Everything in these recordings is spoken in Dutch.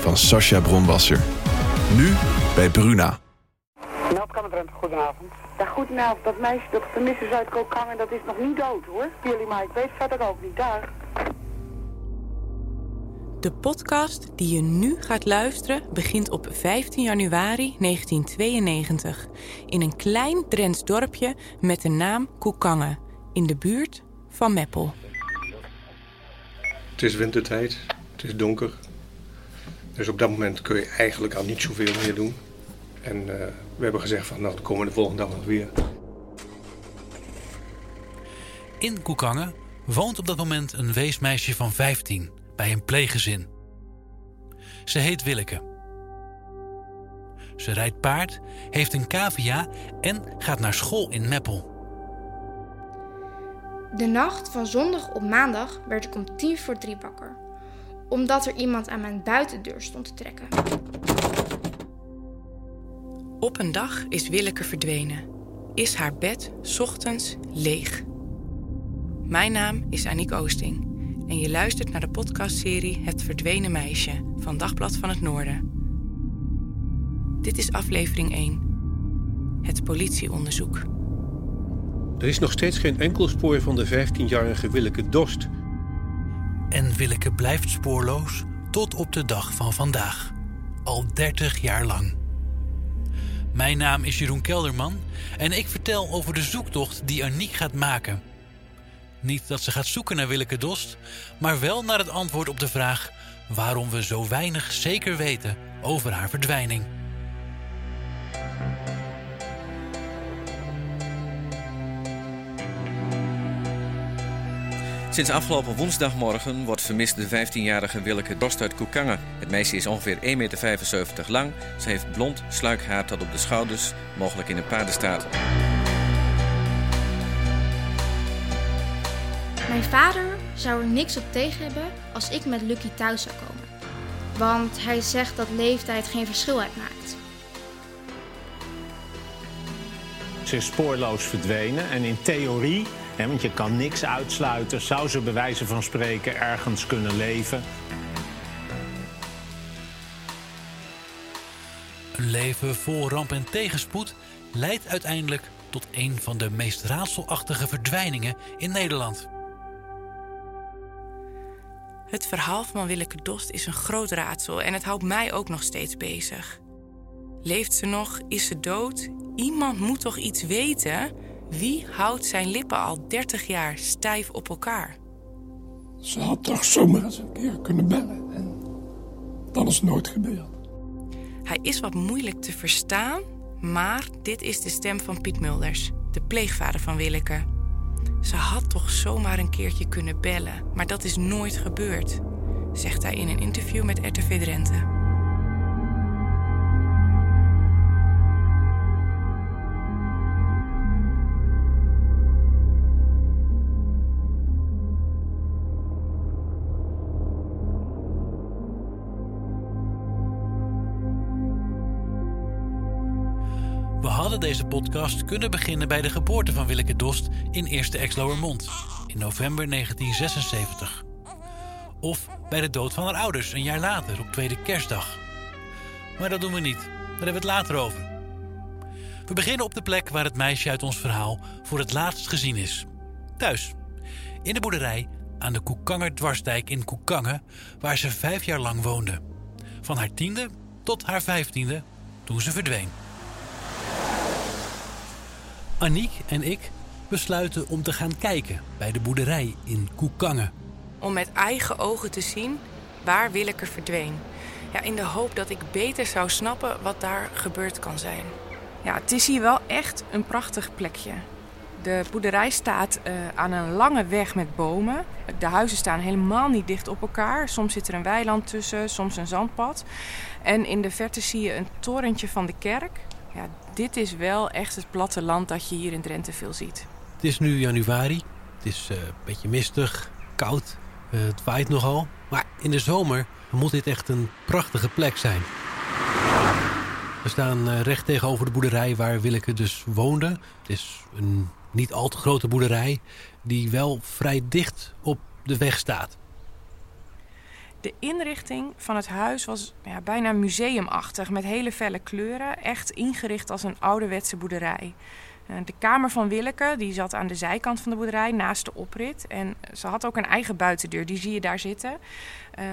van Sascha Bronwasser. Nu bij Bruna. Meldkamer Drenthe, goedenavond. Ja, goedenavond. Dat meisje dat vermist is uit Kokangen, dat is nog niet dood hoor. Jullie, maar ik weet verder ook niet. Daar. De podcast die je nu gaat luisteren begint op 15 januari 1992 in een klein Drents dorpje met de naam Koekangen in de buurt van Meppel. Het is wintertijd, het is donker. Dus op dat moment kun je eigenlijk al niet zoveel meer doen. En uh, we hebben gezegd van nou, dan komen we de volgende dag nog weer. In Koekangen woont op dat moment een weesmeisje van 15 bij een pleeggezin. Ze heet Willeke. Ze rijdt paard, heeft een cavia en gaat naar school in Meppel. De nacht van zondag op maandag werd ik om tien voor drie wakker, omdat er iemand aan mijn buitendeur stond te trekken. Op een dag is Willeke verdwenen. Is haar bed ochtends leeg. Mijn naam is Aniek Oosting en je luistert naar de podcastserie Het Verdwenen Meisje van Dagblad van het Noorden. Dit is aflevering 1. Het politieonderzoek. Er is nog steeds geen enkel spoor van de 15-jarige Willeke Dorst. En Willeke blijft spoorloos tot op de dag van vandaag. Al 30 jaar lang. Mijn naam is Jeroen Kelderman en ik vertel over de zoektocht die Aniek gaat maken. Niet dat ze gaat zoeken naar Willeke Dost, maar wel naar het antwoord op de vraag waarom we zo weinig zeker weten over haar verdwijning. Sinds afgelopen woensdagmorgen wordt vermist de 15-jarige Willeke Dorst uit Koekangen. Het meisje is ongeveer 1,75 meter lang. Ze heeft blond sluikhaar tot op de schouders, mogelijk in een paardenstaart. Mijn vader zou er niks op tegen hebben als ik met Lucky thuis zou komen. Want hij zegt dat leeftijd geen verschil uitmaakt. Ze is spoorloos verdwenen en in theorie, want je kan niks uitsluiten, zou ze bij wijze van spreken ergens kunnen leven. Een leven vol ramp en tegenspoed leidt uiteindelijk tot een van de meest raadselachtige verdwijningen in Nederland. Het verhaal van Willeke Dost is een groot raadsel en het houdt mij ook nog steeds bezig. Leeft ze nog? Is ze dood? Iemand moet toch iets weten? Wie houdt zijn lippen al 30 jaar stijf op elkaar? Ze had toch zomaar eens een keer kunnen bellen en dan is nooit gebeurd. Hij is wat moeilijk te verstaan, maar dit is de stem van Piet Mulders, de pleegvader van Willeke. Ze had toch zomaar een keertje kunnen bellen, maar dat is nooit gebeurd, zegt hij in een interview met RTV Drenthe. We hadden deze podcast kunnen beginnen bij de geboorte van Willeke Dost in Eerste Exloermond in november 1976. Of bij de dood van haar ouders een jaar later op tweede kerstdag. Maar dat doen we niet, daar hebben we het later over. We beginnen op de plek waar het meisje uit ons verhaal voor het laatst gezien is. Thuis, in de boerderij aan de Koekanger dwarsdijk in Koekangen, waar ze vijf jaar lang woonde. Van haar tiende tot haar vijftiende toen ze verdween. Aniek en ik besluiten om te gaan kijken bij de boerderij in Koekangen. Om met eigen ogen te zien waar Willeke verdween. Ja, in de hoop dat ik beter zou snappen wat daar gebeurd kan zijn. Ja, het is hier wel echt een prachtig plekje. De boerderij staat uh, aan een lange weg met bomen. De huizen staan helemaal niet dicht op elkaar. Soms zit er een weiland tussen, soms een zandpad. En in de verte zie je een torentje van de kerk. Ja, dit is wel echt het platteland dat je hier in Drenthe veel ziet. Het is nu januari. Het is uh, een beetje mistig, koud. Uh, het waait nogal. Maar in de zomer moet dit echt een prachtige plek zijn. We staan uh, recht tegenover de boerderij waar Willeke dus woonde. Het is een niet al te grote boerderij die wel vrij dicht op de weg staat. De inrichting van het huis was ja, bijna museumachtig met hele felle kleuren. Echt ingericht als een ouderwetse boerderij. Eh, de kamer van Willeke die zat aan de zijkant van de boerderij naast de oprit. En ze had ook een eigen buitendeur, die zie je daar zitten.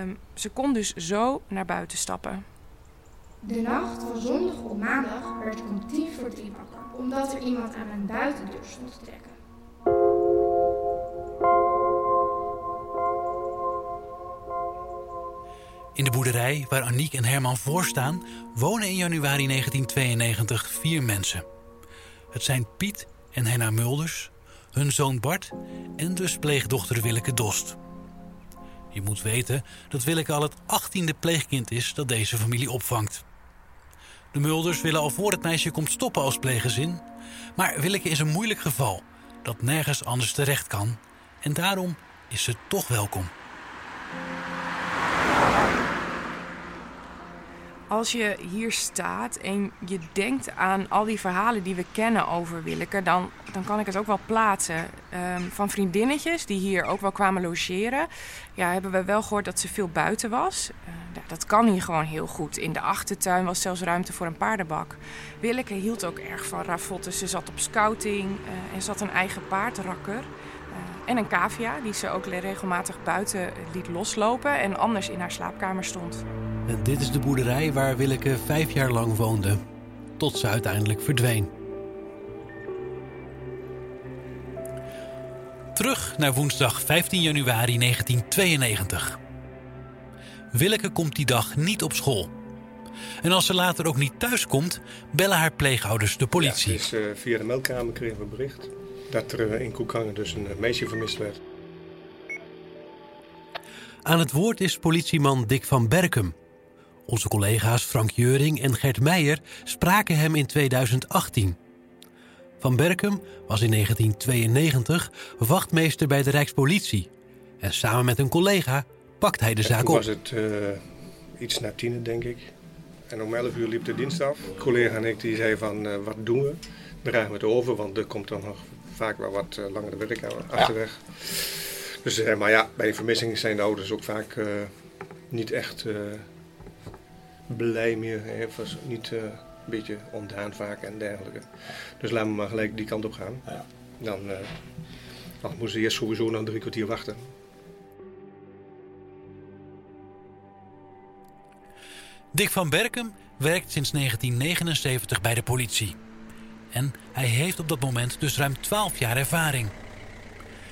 Um, ze kon dus zo naar buiten stappen. De nacht van zondag op maandag werd ik om tien voor drie wakker, omdat er iemand aan mijn buitendeur stond te trekken. In de boerderij waar Aniek en Herman voor staan, wonen in januari 1992 vier mensen. Het zijn Piet en Henna Mulders, hun zoon Bart en dus pleegdochter Willeke Dost. Je moet weten dat Willeke al het achttiende pleegkind is dat deze familie opvangt. De Mulders willen al voor het meisje komt stoppen als pleeggezin. Maar Willeke is een moeilijk geval dat nergens anders terecht kan. En daarom is ze toch welkom. Als je hier staat en je denkt aan al die verhalen die we kennen over Willeke, dan, dan kan ik het ook wel plaatsen. Um, van vriendinnetjes die hier ook wel kwamen logeren, ja, hebben we wel gehoord dat ze veel buiten was. Ja, dat kan hier gewoon heel goed. In de achtertuin was zelfs ruimte voor een paardenbak. Willeke hield ook erg van ravotten. Ze zat op scouting uh, en zat een eigen paardrakker. Uh, en een cavia die ze ook regelmatig buiten liet loslopen en anders in haar slaapkamer stond. En dit is de boerderij waar Willeke vijf jaar lang woonde, tot ze uiteindelijk verdween. Terug naar woensdag 15 januari 1992. Willeke komt die dag niet op school. En als ze later ook niet thuis komt, bellen haar pleegouders de politie. Ja, dus, uh, via de meldkamer kregen we bericht dat er uh, in Koekangen dus een uh, meisje vermist werd. Aan het woord is politieman Dick van Berkum. Onze collega's Frank Jeuring en Gert Meijer spraken hem in 2018. Van Berkum was in 1992 wachtmeester bij de Rijkspolitie. En samen met een collega pakt hij de en zaak toen op. was het uh, iets na tien, denk ik. En om 11 uur liep de dienst af. Een collega en ik die zei van, uh, wat doen we? Dragen we het over, want er komt dan nog vaak wel wat uh, langere werk achterweg. Ja. Dus, maar ja, bij een vermissing zijn de ouders ook vaak niet echt blij meer. Hij was niet uh, een beetje ontdaan vaak en dergelijke. Dus laten we maar gelijk die kant op gaan. Ja. Dan, uh, dan moesten ze eerst sowieso nog drie kwartier wachten. Dick van Berkem werkt sinds 1979 bij de politie. En hij heeft op dat moment dus ruim 12 jaar ervaring.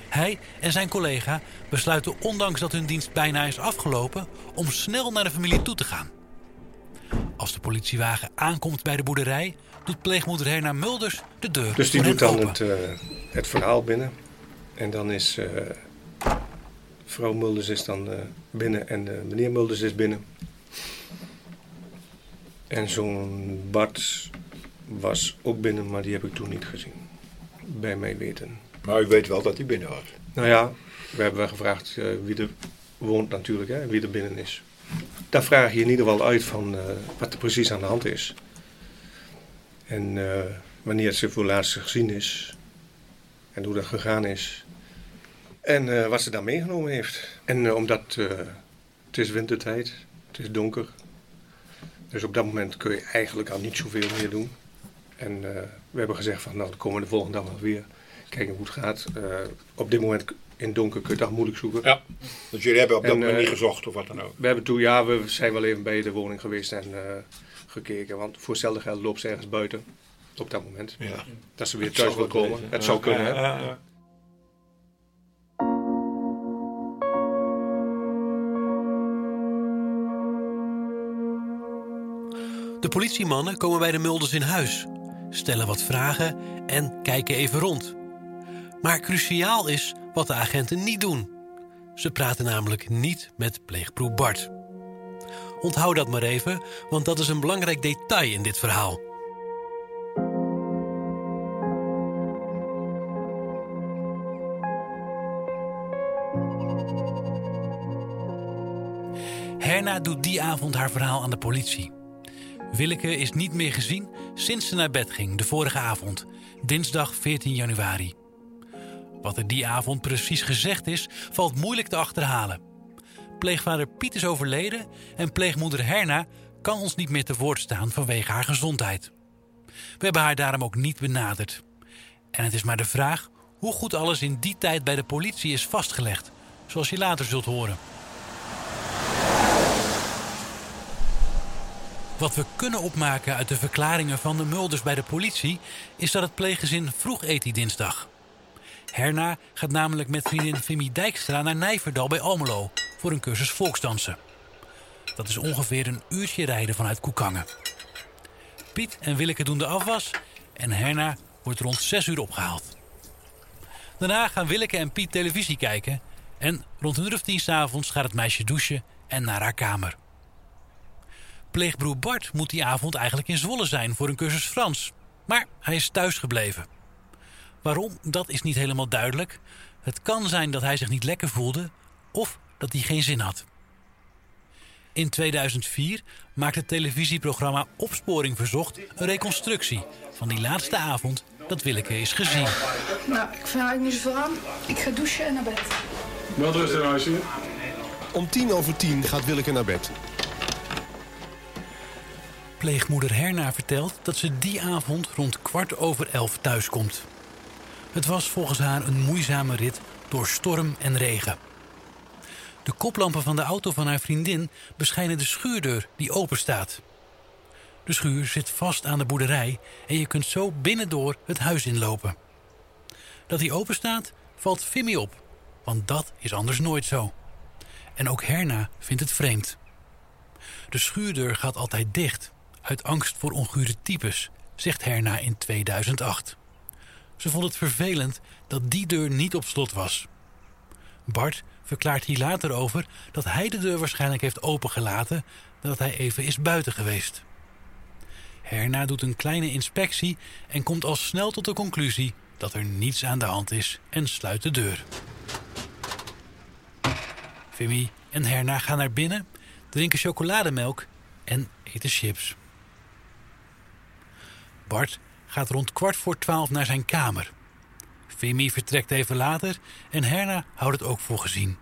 Hij en zijn collega besluiten ondanks dat hun dienst bijna is afgelopen... om snel naar de familie toe te gaan. Als de politiewagen aankomt bij de boerderij, doet pleegmoeder Herna Mulders de deur Dus die doet dan open. het, uh, het verhaal binnen. En dan is uh, vrouw Mulders is dan uh, binnen en meneer Mulders is binnen. En zo'n Bart was ook binnen, maar die heb ik toen niet gezien. Bij mij weten. Maar u weet wel dat hij binnen was? Nou ja, we hebben wel gevraagd wie er woont natuurlijk, hè, wie er binnen is. Daar vraag je in ieder geval uit van uh, wat er precies aan de hand is. En uh, wanneer ze voor laatst gezien is. En hoe dat gegaan is. En uh, wat ze daar meegenomen heeft. En omdat het is wintertijd, het is donker. Dus op dat moment kun je eigenlijk al niet zoveel meer doen. En we hebben gezegd van nou dan komen we de volgende dag wel weer. Kijken hoe het gaat. op dit moment in donker kun je het moeilijk zoeken. Ja, dus jullie hebben op dat en, moment uh, niet gezocht of wat dan ook? We hebben toen, ja, we zijn wel even bij de woning geweest en uh, gekeken. Want voor hetzelfde geld loopt ze ergens buiten op dat moment. Dat ze weer thuis wil komen. Het zou kunnen. hè? De politiemannen komen bij de Mulders in huis, stellen wat vragen en kijken even rond. Maar cruciaal is wat de agenten niet doen. Ze praten namelijk niet met pleegbroer Bart. Onthoud dat maar even, want dat is een belangrijk detail in dit verhaal. Herna doet die avond haar verhaal aan de politie. Willeke is niet meer gezien sinds ze naar bed ging de vorige avond, dinsdag 14 januari. Wat er die avond precies gezegd is, valt moeilijk te achterhalen. Pleegvader Piet is overleden en pleegmoeder Herna kan ons niet meer te woord staan vanwege haar gezondheid. We hebben haar daarom ook niet benaderd. En het is maar de vraag hoe goed alles in die tijd bij de politie is vastgelegd, zoals je later zult horen. Wat we kunnen opmaken uit de verklaringen van de Mulders bij de politie is dat het pleeggezin vroeg eet die dinsdag. Herna gaat namelijk met vriendin Fimi Dijkstra naar Nijverdal bij Almelo voor een cursus volksdansen. Dat is ongeveer een uurtje rijden vanuit Koekangen. Piet en Willeke doen de afwas en Herna wordt rond 6 uur opgehaald. Daarna gaan Willeke en Piet televisie kijken en rond een uur of tien s'avonds gaat het meisje douchen en naar haar kamer. Pleegbroer Bart moet die avond eigenlijk in Zwolle zijn voor een cursus Frans. Maar hij is thuis gebleven. Waarom, dat is niet helemaal duidelijk. Het kan zijn dat hij zich niet lekker voelde of dat hij geen zin had. In 2004 maakt het televisieprogramma Opsporing Verzocht een reconstructie van die laatste avond dat Willeke is gezien. Nou, ik vind eigenlijk niet zoveel aan. Ik ga douchen en naar bed. Wel rustig, huisje. Om tien over tien gaat Willeke naar bed. Pleegmoeder Herna vertelt dat ze die avond rond kwart over elf thuiskomt. Het was volgens haar een moeizame rit door storm en regen. De koplampen van de auto van haar vriendin beschijnen de schuurdeur die open staat. De schuur zit vast aan de boerderij en je kunt zo binnendoor het huis inlopen. Dat die open staat, valt Fimmy op, want dat is anders nooit zo. En ook Herna vindt het vreemd. De schuurdeur gaat altijd dicht, uit angst voor ongure types, zegt Herna in 2008. Ze vond het vervelend dat die deur niet op slot was. Bart verklaart hier later over dat hij de deur waarschijnlijk heeft opengelaten nadat hij even is buiten geweest. Herna doet een kleine inspectie en komt al snel tot de conclusie dat er niets aan de hand is en sluit de deur. Vimy en Herna gaan naar binnen, drinken chocolademelk en eten chips. Bart gaat rond kwart voor twaalf naar zijn kamer. Vimy vertrekt even later en Herna houdt het ook voor gezien.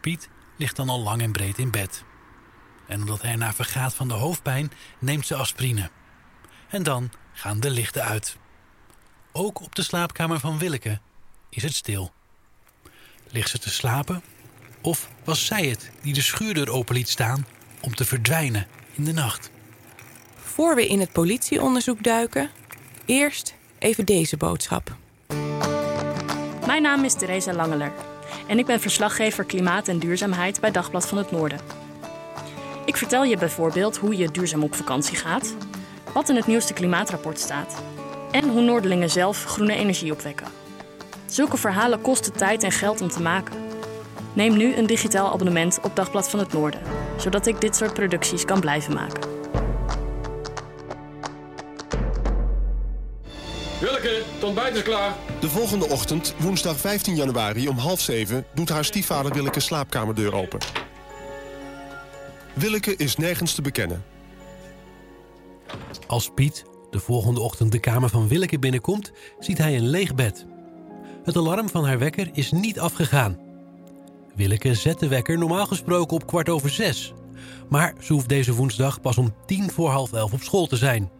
Piet ligt dan al lang en breed in bed. En omdat Herna vergaat van de hoofdpijn, neemt ze aspirine. En dan gaan de lichten uit. Ook op de slaapkamer van Willeke is het stil. Ligt ze te slapen? Of was zij het die de schuurdeur open liet staan om te verdwijnen in de nacht? Voor we in het politieonderzoek duiken, eerst even deze boodschap. Mijn naam is Theresa Langeler en ik ben verslaggever Klimaat en Duurzaamheid bij Dagblad van het Noorden. Ik vertel je bijvoorbeeld hoe je duurzaam op vakantie gaat, wat in het nieuwste klimaatrapport staat en hoe Noordelingen zelf groene energie opwekken. Zulke verhalen kosten tijd en geld om te maken. Neem nu een digitaal abonnement op Dagblad van het Noorden, zodat ik dit soort producties kan blijven maken. Willeke, het ontbijt is klaar. De volgende ochtend, woensdag 15 januari om half zeven... doet haar stiefvader Willeke slaapkamerdeur open. Willeke is nergens te bekennen. Als Piet de volgende ochtend de kamer van Willeke binnenkomt, ziet hij een leeg bed. Het alarm van haar wekker is niet afgegaan. Willeke zet de wekker normaal gesproken op kwart over zes. Maar ze hoeft deze woensdag pas om tien voor half elf op school te zijn.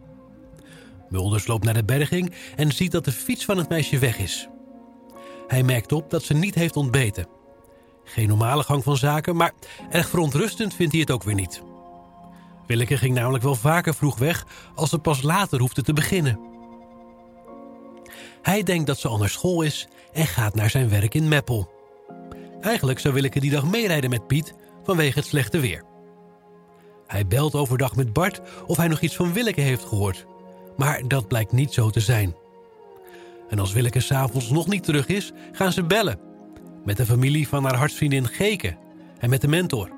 Mulders loopt naar de berging en ziet dat de fiets van het meisje weg is. Hij merkt op dat ze niet heeft ontbeten. Geen normale gang van zaken, maar erg verontrustend vindt hij het ook weer niet. Willeke ging namelijk wel vaker vroeg weg als ze pas later hoefde te beginnen. Hij denkt dat ze al naar school is en gaat naar zijn werk in Meppel. Eigenlijk zou Willeke die dag meerijden met Piet vanwege het slechte weer. Hij belt overdag met Bart of hij nog iets van Willeke heeft gehoord. Maar dat blijkt niet zo te zijn. En als Willeke s'avonds nog niet terug is, gaan ze bellen. Met de familie van haar hartsvriendin Geke en met de mentor.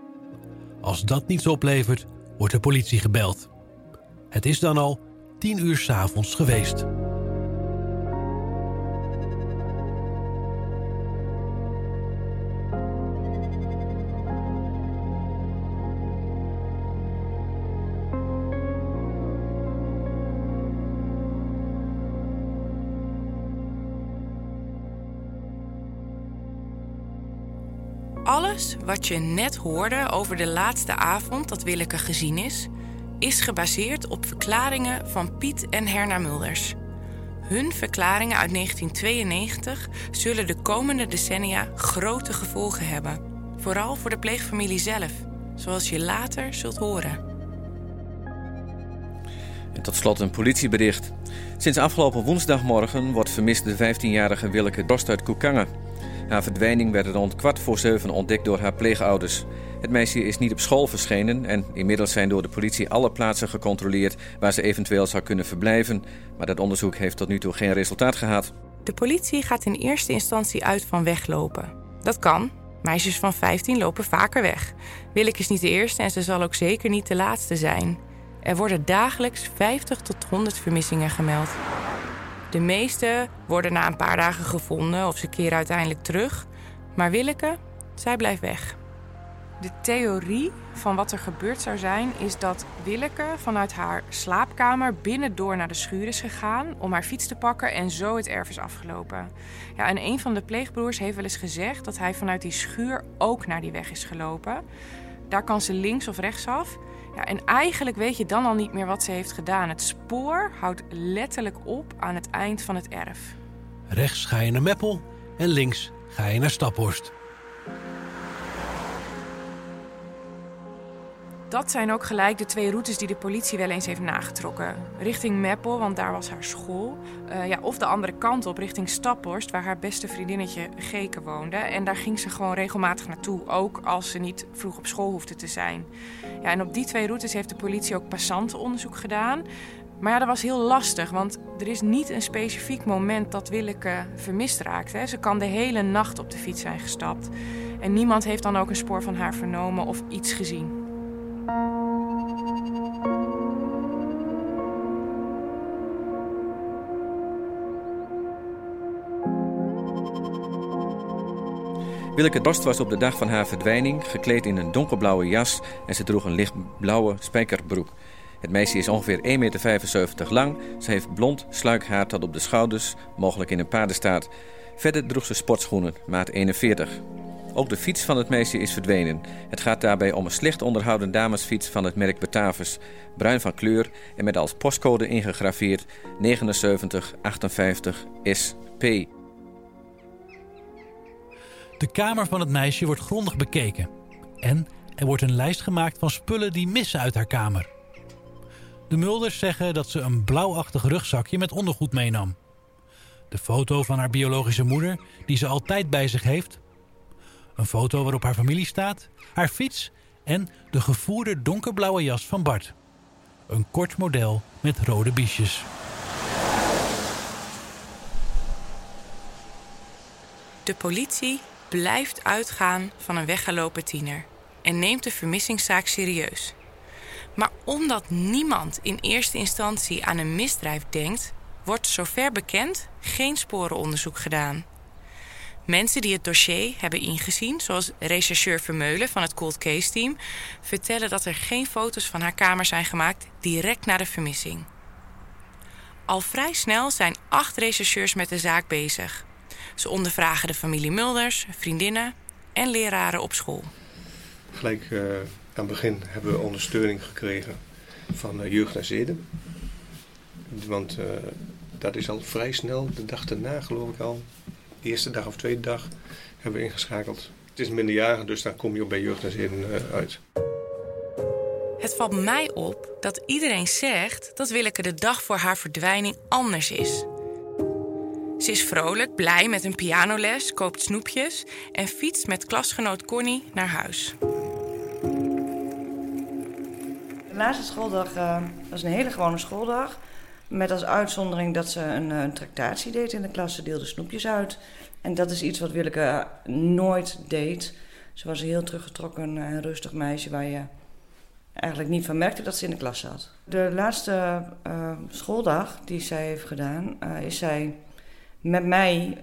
Als dat niets oplevert, wordt de politie gebeld. Het is dan al tien uur s'avonds geweest. Wat je net hoorde over de laatste avond dat Willeke gezien is, is gebaseerd op verklaringen van Piet en Herna Mulders. Hun verklaringen uit 1992 zullen de komende decennia grote gevolgen hebben. Vooral voor de pleegfamilie zelf, zoals je later zult horen. En tot slot een politiebericht. Sinds afgelopen woensdagmorgen wordt vermist de 15-jarige Willeke Drost uit Koekangen. Haar verdwijning werd rond kwart voor zeven ontdekt door haar pleegouders. Het meisje is niet op school verschenen en inmiddels zijn door de politie alle plaatsen gecontroleerd waar ze eventueel zou kunnen verblijven. Maar dat onderzoek heeft tot nu toe geen resultaat gehad. De politie gaat in eerste instantie uit van weglopen. Dat kan. Meisjes van 15 lopen vaker weg. Willeke is niet de eerste en ze zal ook zeker niet de laatste zijn. Er worden dagelijks 50 tot 100 vermissingen gemeld. De meeste worden na een paar dagen gevonden of ze keren uiteindelijk terug. Maar Willeke, zij blijft weg. De theorie van wat er gebeurd zou zijn, is dat Willeke vanuit haar slaapkamer binnendoor naar de schuur is gegaan om haar fiets te pakken en zo het erf is afgelopen. Ja, en een van de pleegbroers heeft wel eens gezegd dat hij vanuit die schuur ook naar die weg is gelopen. Daar kan ze links of rechts af. En eigenlijk weet je dan al niet meer wat ze heeft gedaan. Het spoor houdt letterlijk op aan het eind van het erf. Rechts ga je naar Meppel en links ga je naar Staphorst. Dat zijn ook gelijk de twee routes die de politie wel eens heeft nagetrokken. Richting Meppel, want daar was haar school. Uh, ja, of de andere kant op, richting Staphorst, waar haar beste vriendinnetje Geke woonde. En daar ging ze gewoon regelmatig naartoe, ook als ze niet vroeg op school hoefde te zijn. Ja, en op die twee routes heeft de politie ook passantenonderzoek gedaan. Maar ja, dat was heel lastig, want er is niet een specifiek moment dat Willeke vermist raakt. Hè. Ze kan de hele nacht op de fiets zijn gestapt. En niemand heeft dan ook een spoor van haar vernomen of iets gezien. Willeke Dorst was op de dag van haar verdwijning gekleed in een donkerblauwe jas en ze droeg een lichtblauwe spijkerbroek. Het meisje is ongeveer 1,75 meter lang. Ze heeft blond sluikhaar tot op de schouders, mogelijk in een paardenstaart. Verder droeg ze sportschoenen, maat 41. Ook de fiets van het meisje is verdwenen. Het gaat daarbij om een slecht onderhouden damesfiets van het merk Batavus. Bruin van kleur en met als postcode ingegraveerd 7958 SP. De kamer van het meisje wordt grondig bekeken. En er wordt een lijst gemaakt van spullen die missen uit haar kamer. De Mulders zeggen dat ze een blauwachtig rugzakje met ondergoed meenam. De foto van haar biologische moeder, die ze altijd bij zich heeft. Een foto waarop haar familie staat, haar fiets en de gevoerde donkerblauwe jas van Bart. Een kort model met rode biesjes. De politie blijft uitgaan van een weggelopen tiener en neemt de vermissingszaak serieus. Maar omdat niemand in eerste instantie aan een misdrijf denkt, wordt zover bekend geen sporenonderzoek gedaan. Mensen die het dossier hebben ingezien, zoals rechercheur Vermeulen van het Cold Case Team, vertellen dat er geen foto's van haar kamer zijn gemaakt direct na de vermissing. Al vrij snel zijn acht rechercheurs met de zaak bezig. Ze ondervragen de familie Mulders, vriendinnen en leraren op school. Gelijk uh, aan het begin hebben we ondersteuning gekregen van uh, Jeugd en Zeden. Want uh, dat is al vrij snel, de dag daarna geloof ik al, eerste dag of tweede dag, hebben we ingeschakeld. Het is minderjarige, dus dan kom je ook bij Jeugd en Zeden uit. Het valt mij op dat iedereen zegt dat Willeke de dag voor haar verdwijning anders is. Ze is vrolijk, blij met een pianoles, koopt snoepjes en fietst met klasgenoot Connie naar huis. De laatste schooldag uh, was een hele gewone schooldag. Met als uitzondering dat ze een, een tractatie deed in de klas. Ze deelde snoepjes uit. En dat is iets wat Willeke nooit deed. Ze was een heel teruggetrokken en rustig meisje waar je eigenlijk niet van merkte dat ze in de klas zat. De laatste uh, schooldag die zij heeft gedaan, is zij met mij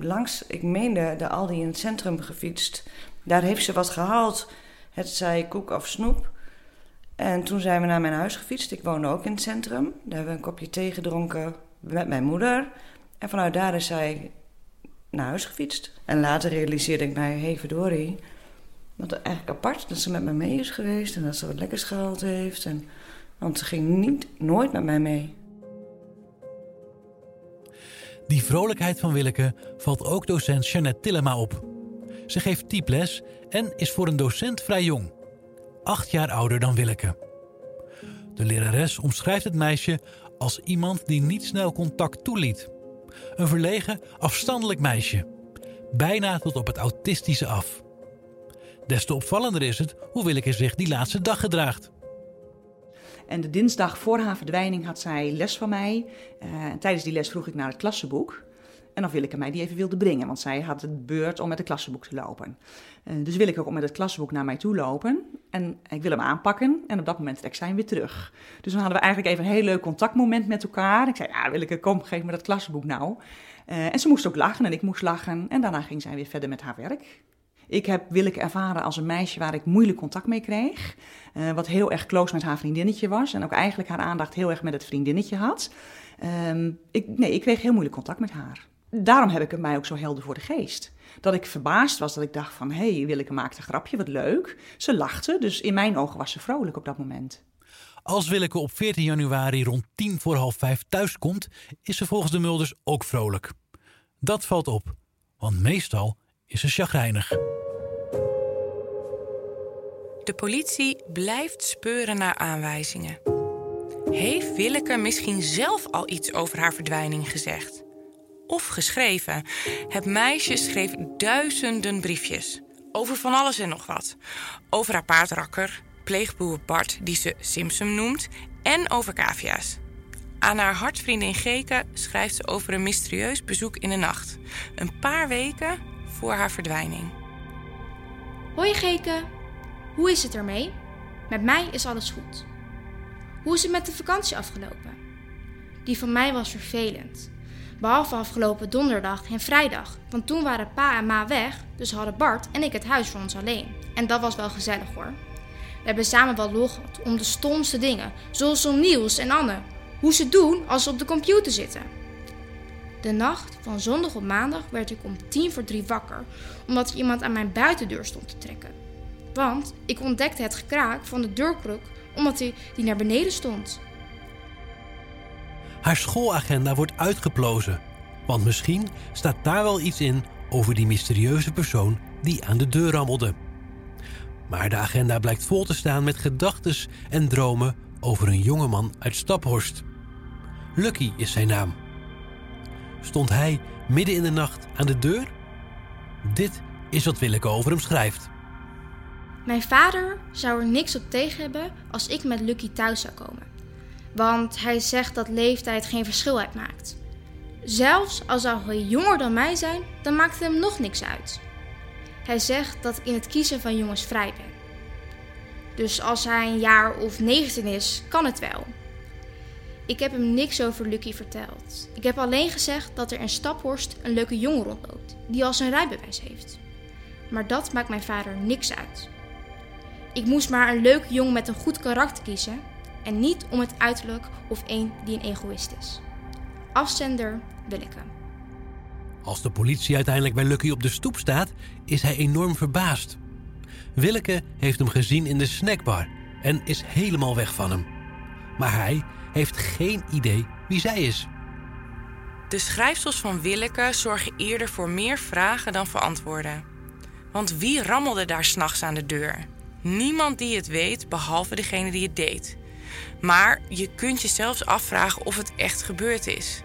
langs, ik meende, de Aldi in het centrum gefietst. Daar heeft ze wat gehaald. Het zij koek of snoep. En toen zijn we naar mijn huis gefietst. Ik woonde ook in het centrum. Daar hebben we een kopje thee gedronken met mijn moeder. En vanuit daar is zij naar huis gefietst. En later realiseerde ik mij, hé hey, verdorie... Wat eigenlijk apart dat ze met me mee is geweest en dat ze wat lekkers gehaald heeft. En, want ze ging niet, nooit met mij mee. Die vrolijkheid van Willeke valt ook docent Jeannette Tillema op. Ze geeft typles en is voor een docent vrij jong. Acht jaar ouder dan Willeke. De lerares omschrijft het meisje als iemand die niet snel contact toeliet. Een verlegen, afstandelijk meisje. Bijna tot op het autistische af. Des te opvallender is het hoe Willeke zich die laatste dag gedraagt. En de dinsdag voor haar verdwijning had zij les van mij. Uh, tijdens die les vroeg ik naar het klassenboek. En of Willeke mij die even wilde brengen, want zij had het beurt om met het klassenboek te lopen. Uh, dus Willeke ook met het klassenboek naar mij toe lopen. En ik wil hem aanpakken en op dat moment trek zij hem weer terug. Dus dan hadden we eigenlijk even een heel leuk contactmoment met elkaar. Ik zei, ja Willeke, kom, geef me dat klassenboek nou. Uh, en ze moest ook lachen en ik moest lachen. En daarna ging zij weer verder met haar werk. Ik heb Willeke ervaren als een meisje waar ik moeilijk contact mee kreeg. Uh, wat heel erg close met haar vriendinnetje was. En ook eigenlijk haar aandacht heel erg met het vriendinnetje had. Um, ik, nee, ik kreeg heel moeilijk contact met haar. Daarom heb ik het mij ook zo helder voor de geest. Dat ik verbaasd was, dat ik dacht van... hé, hey, Willeke maakte een grapje, wat leuk. Ze lachte, dus in mijn ogen was ze vrolijk op dat moment. Als Willeke op 14 januari rond tien voor half vijf thuiskomt... is ze volgens de Mulders ook vrolijk. Dat valt op, want meestal is ze chagrijnig. De politie blijft speuren naar aanwijzingen. Heeft Willeke misschien zelf al iets over haar verdwijning gezegd? Of geschreven? Het meisje schreef duizenden briefjes. Over van alles en nog wat. Over haar paardrakker, pleegboer Bart, die ze Simpson noemt, en over cavia's. Aan haar hartvriendin Geke schrijft ze over een mysterieus bezoek in de nacht. Een paar weken voor haar verdwijning. Hoi Geke, hoe is het ermee? Met mij is alles goed. Hoe is het met de vakantie afgelopen? Die van mij was vervelend. Behalve afgelopen donderdag en vrijdag, want toen waren pa en ma weg, dus hadden Bart en ik het huis voor ons alleen. En dat was wel gezellig hoor. We hebben samen wel gehad om de stomste dingen, zoals om Niels en Anne, hoe ze doen als ze op de computer zitten. De nacht van zondag op maandag werd ik om tien voor drie wakker, omdat er iemand aan mijn buitendeur stond te trekken. Want ik ontdekte het gekraak van de deurkruk omdat hij die naar beneden stond. Haar schoolagenda wordt uitgeplozen, want misschien staat daar wel iets in over die mysterieuze persoon die aan de deur rammelde. Maar de agenda blijkt vol te staan met gedachten en dromen over een jongeman uit Staphorst. Lucky is zijn naam. Stond hij midden in de nacht aan de deur? Dit is wat Willeke over hem schrijft. Mijn vader zou er niks op tegen hebben als ik met Lucky thuis zou komen. Want hij zegt dat leeftijd geen verschil uitmaakt. Zelfs al zou hij jonger dan mij zijn, dan maakt het hem nog niks uit. Hij zegt dat ik in het kiezen van jongens vrij ben. Dus als hij een jaar of 19 is, kan het wel. Ik heb hem niks over Lucky verteld. Ik heb alleen gezegd dat er in Staphorst een leuke jongen rondloopt die al zijn rijbewijs heeft. Maar dat maakt mijn vader niks uit. Ik moest maar een leuke jongen met een goed karakter kiezen en niet om het uiterlijk of een die een egoïst is. Afzender Willeke. Als de politie uiteindelijk bij Lucky op de stoep staat, is hij enorm verbaasd. Willeke heeft hem gezien in de snackbar en is helemaal weg van hem. Maar hij heeft geen idee wie zij is. De schrijfsels van Willeke zorgen eerder voor meer vragen dan voor antwoorden. Want wie rammelde daar s'nachts aan de deur? Niemand die het weet, behalve degene die het deed. Maar je kunt je zelfs afvragen of het echt gebeurd is.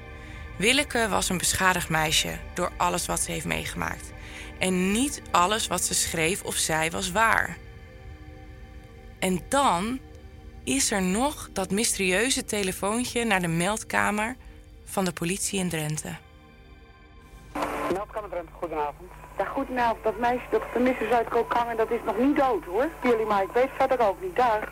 Willeke was een beschadigd meisje door alles wat ze heeft meegemaakt. En niet alles wat ze schreef of zei was waar. En dan is er nog dat mysterieuze telefoontje naar de meldkamer van de politie in Drenthe. Meldkamer Drenthe, goedenavond. Ja, goedenavond. Dat meisje dat vermist is uit dat is nog niet dood hoor. Jullie, maar ik weet verder ook niet. Daar.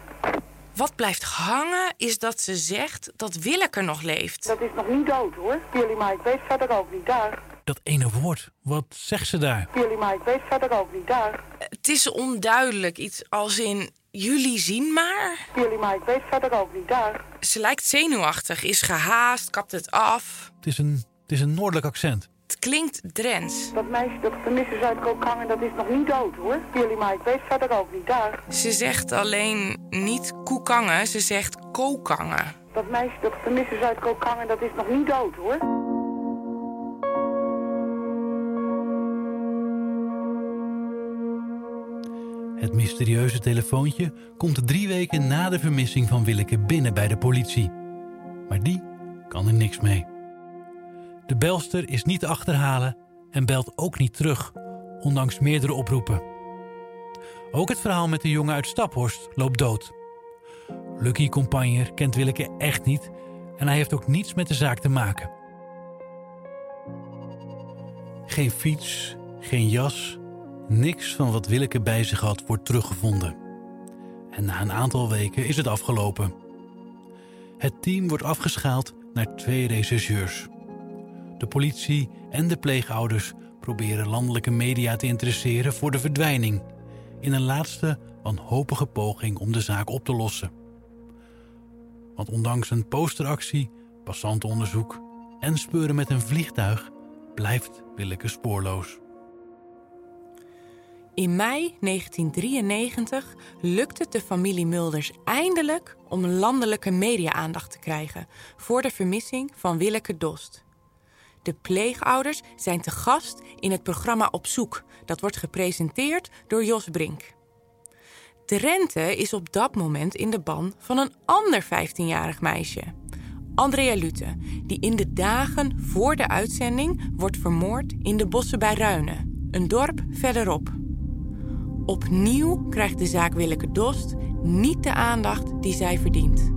Wat blijft hangen is dat ze zegt dat Willeke nog leeft. Dat is nog niet dood hoor. Jullie, maar ik weet verder ook niet. Daar. Dat ene woord, wat zegt ze daar? Jullie, maar ik weet verder ook niet. Daar. Het is onduidelijk, iets als in jullie zien maar. Jullie, maar ik weet verder ook niet. Daar. Ze lijkt zenuwachtig, is gehaast, kapt het af. Het is een, het is een noordelijk accent. Het klinkt Drents. Dat meisje dat vermist is uit Kokangen, dat is nog niet dood hoor. Jullie, maar ik weet verder ook niet. Daar. Ze zegt alleen niet koekangen, ze zegt kokangen. Dat meisje dat vermist is uit Kokangen, dat is nog niet dood hoor. Het mysterieuze telefoontje komt drie weken na de vermissing van Willeke binnen bij de politie. Maar die kan er niks mee. De belster is niet te achterhalen en belt ook niet terug, ondanks meerdere oproepen. Ook het verhaal met de jongen uit Staphorst loopt dood. Lucky Compagner kent Willeke echt niet en hij heeft ook niets met de zaak te maken. Geen fiets, geen jas, niks van wat Willeke bij zich had wordt teruggevonden. En na een aantal weken is het afgelopen. Het team wordt afgeschaald naar twee rechercheurs. De politie en de pleegouders proberen landelijke media te interesseren voor de verdwijning, in een laatste wanhopige poging om de zaak op te lossen. Want ondanks een posteractie, passantenonderzoek en speuren met een vliegtuig blijft Willeke spoorloos. In mei 1993 lukt het de familie Mulders eindelijk om landelijke media-aandacht te krijgen voor de vermissing van Willeke Dost. De pleegouders zijn te gast in het programma Op Zoek. Dat wordt gepresenteerd door Jos Brink. Drenthe is op dat moment in de ban van een ander 15-jarig meisje. Andrea Lute, die in de dagen voor de uitzending wordt vermoord in de bossen bij Ruinen, een dorp verderop. Opnieuw krijgt de zaak Willeke Dost niet de aandacht die zij verdient.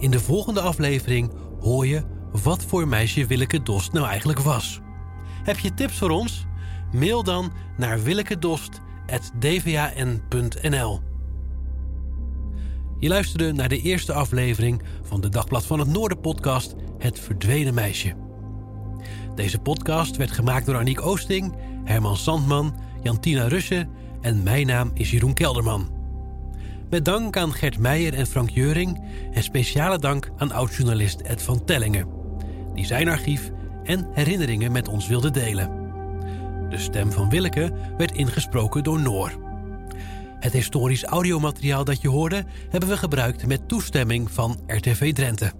In de volgende aflevering hoor je wat voor meisje Willeke Dost nou eigenlijk was. Heb je tips voor ons? Mail dan naar willekedost.dvan.nl Je luisterde naar de eerste aflevering van de Dagblad van het Noorden podcast Het Verdwenen Meisje. Deze podcast werd gemaakt door Aniek Oosting, Herman Sandman, Jantina Russen en mijn naam is Jeroen Kelderman. Met dank aan Gert Meijer en Frank Jeuring en speciale dank aan oud-journalist Ed van Tellingen, die zijn archief en herinneringen met ons wilde delen. De stem van Willeke werd ingesproken door Noor. Het historisch audiomateriaal dat je hoorde hebben we gebruikt met toestemming van RTV Drenthe.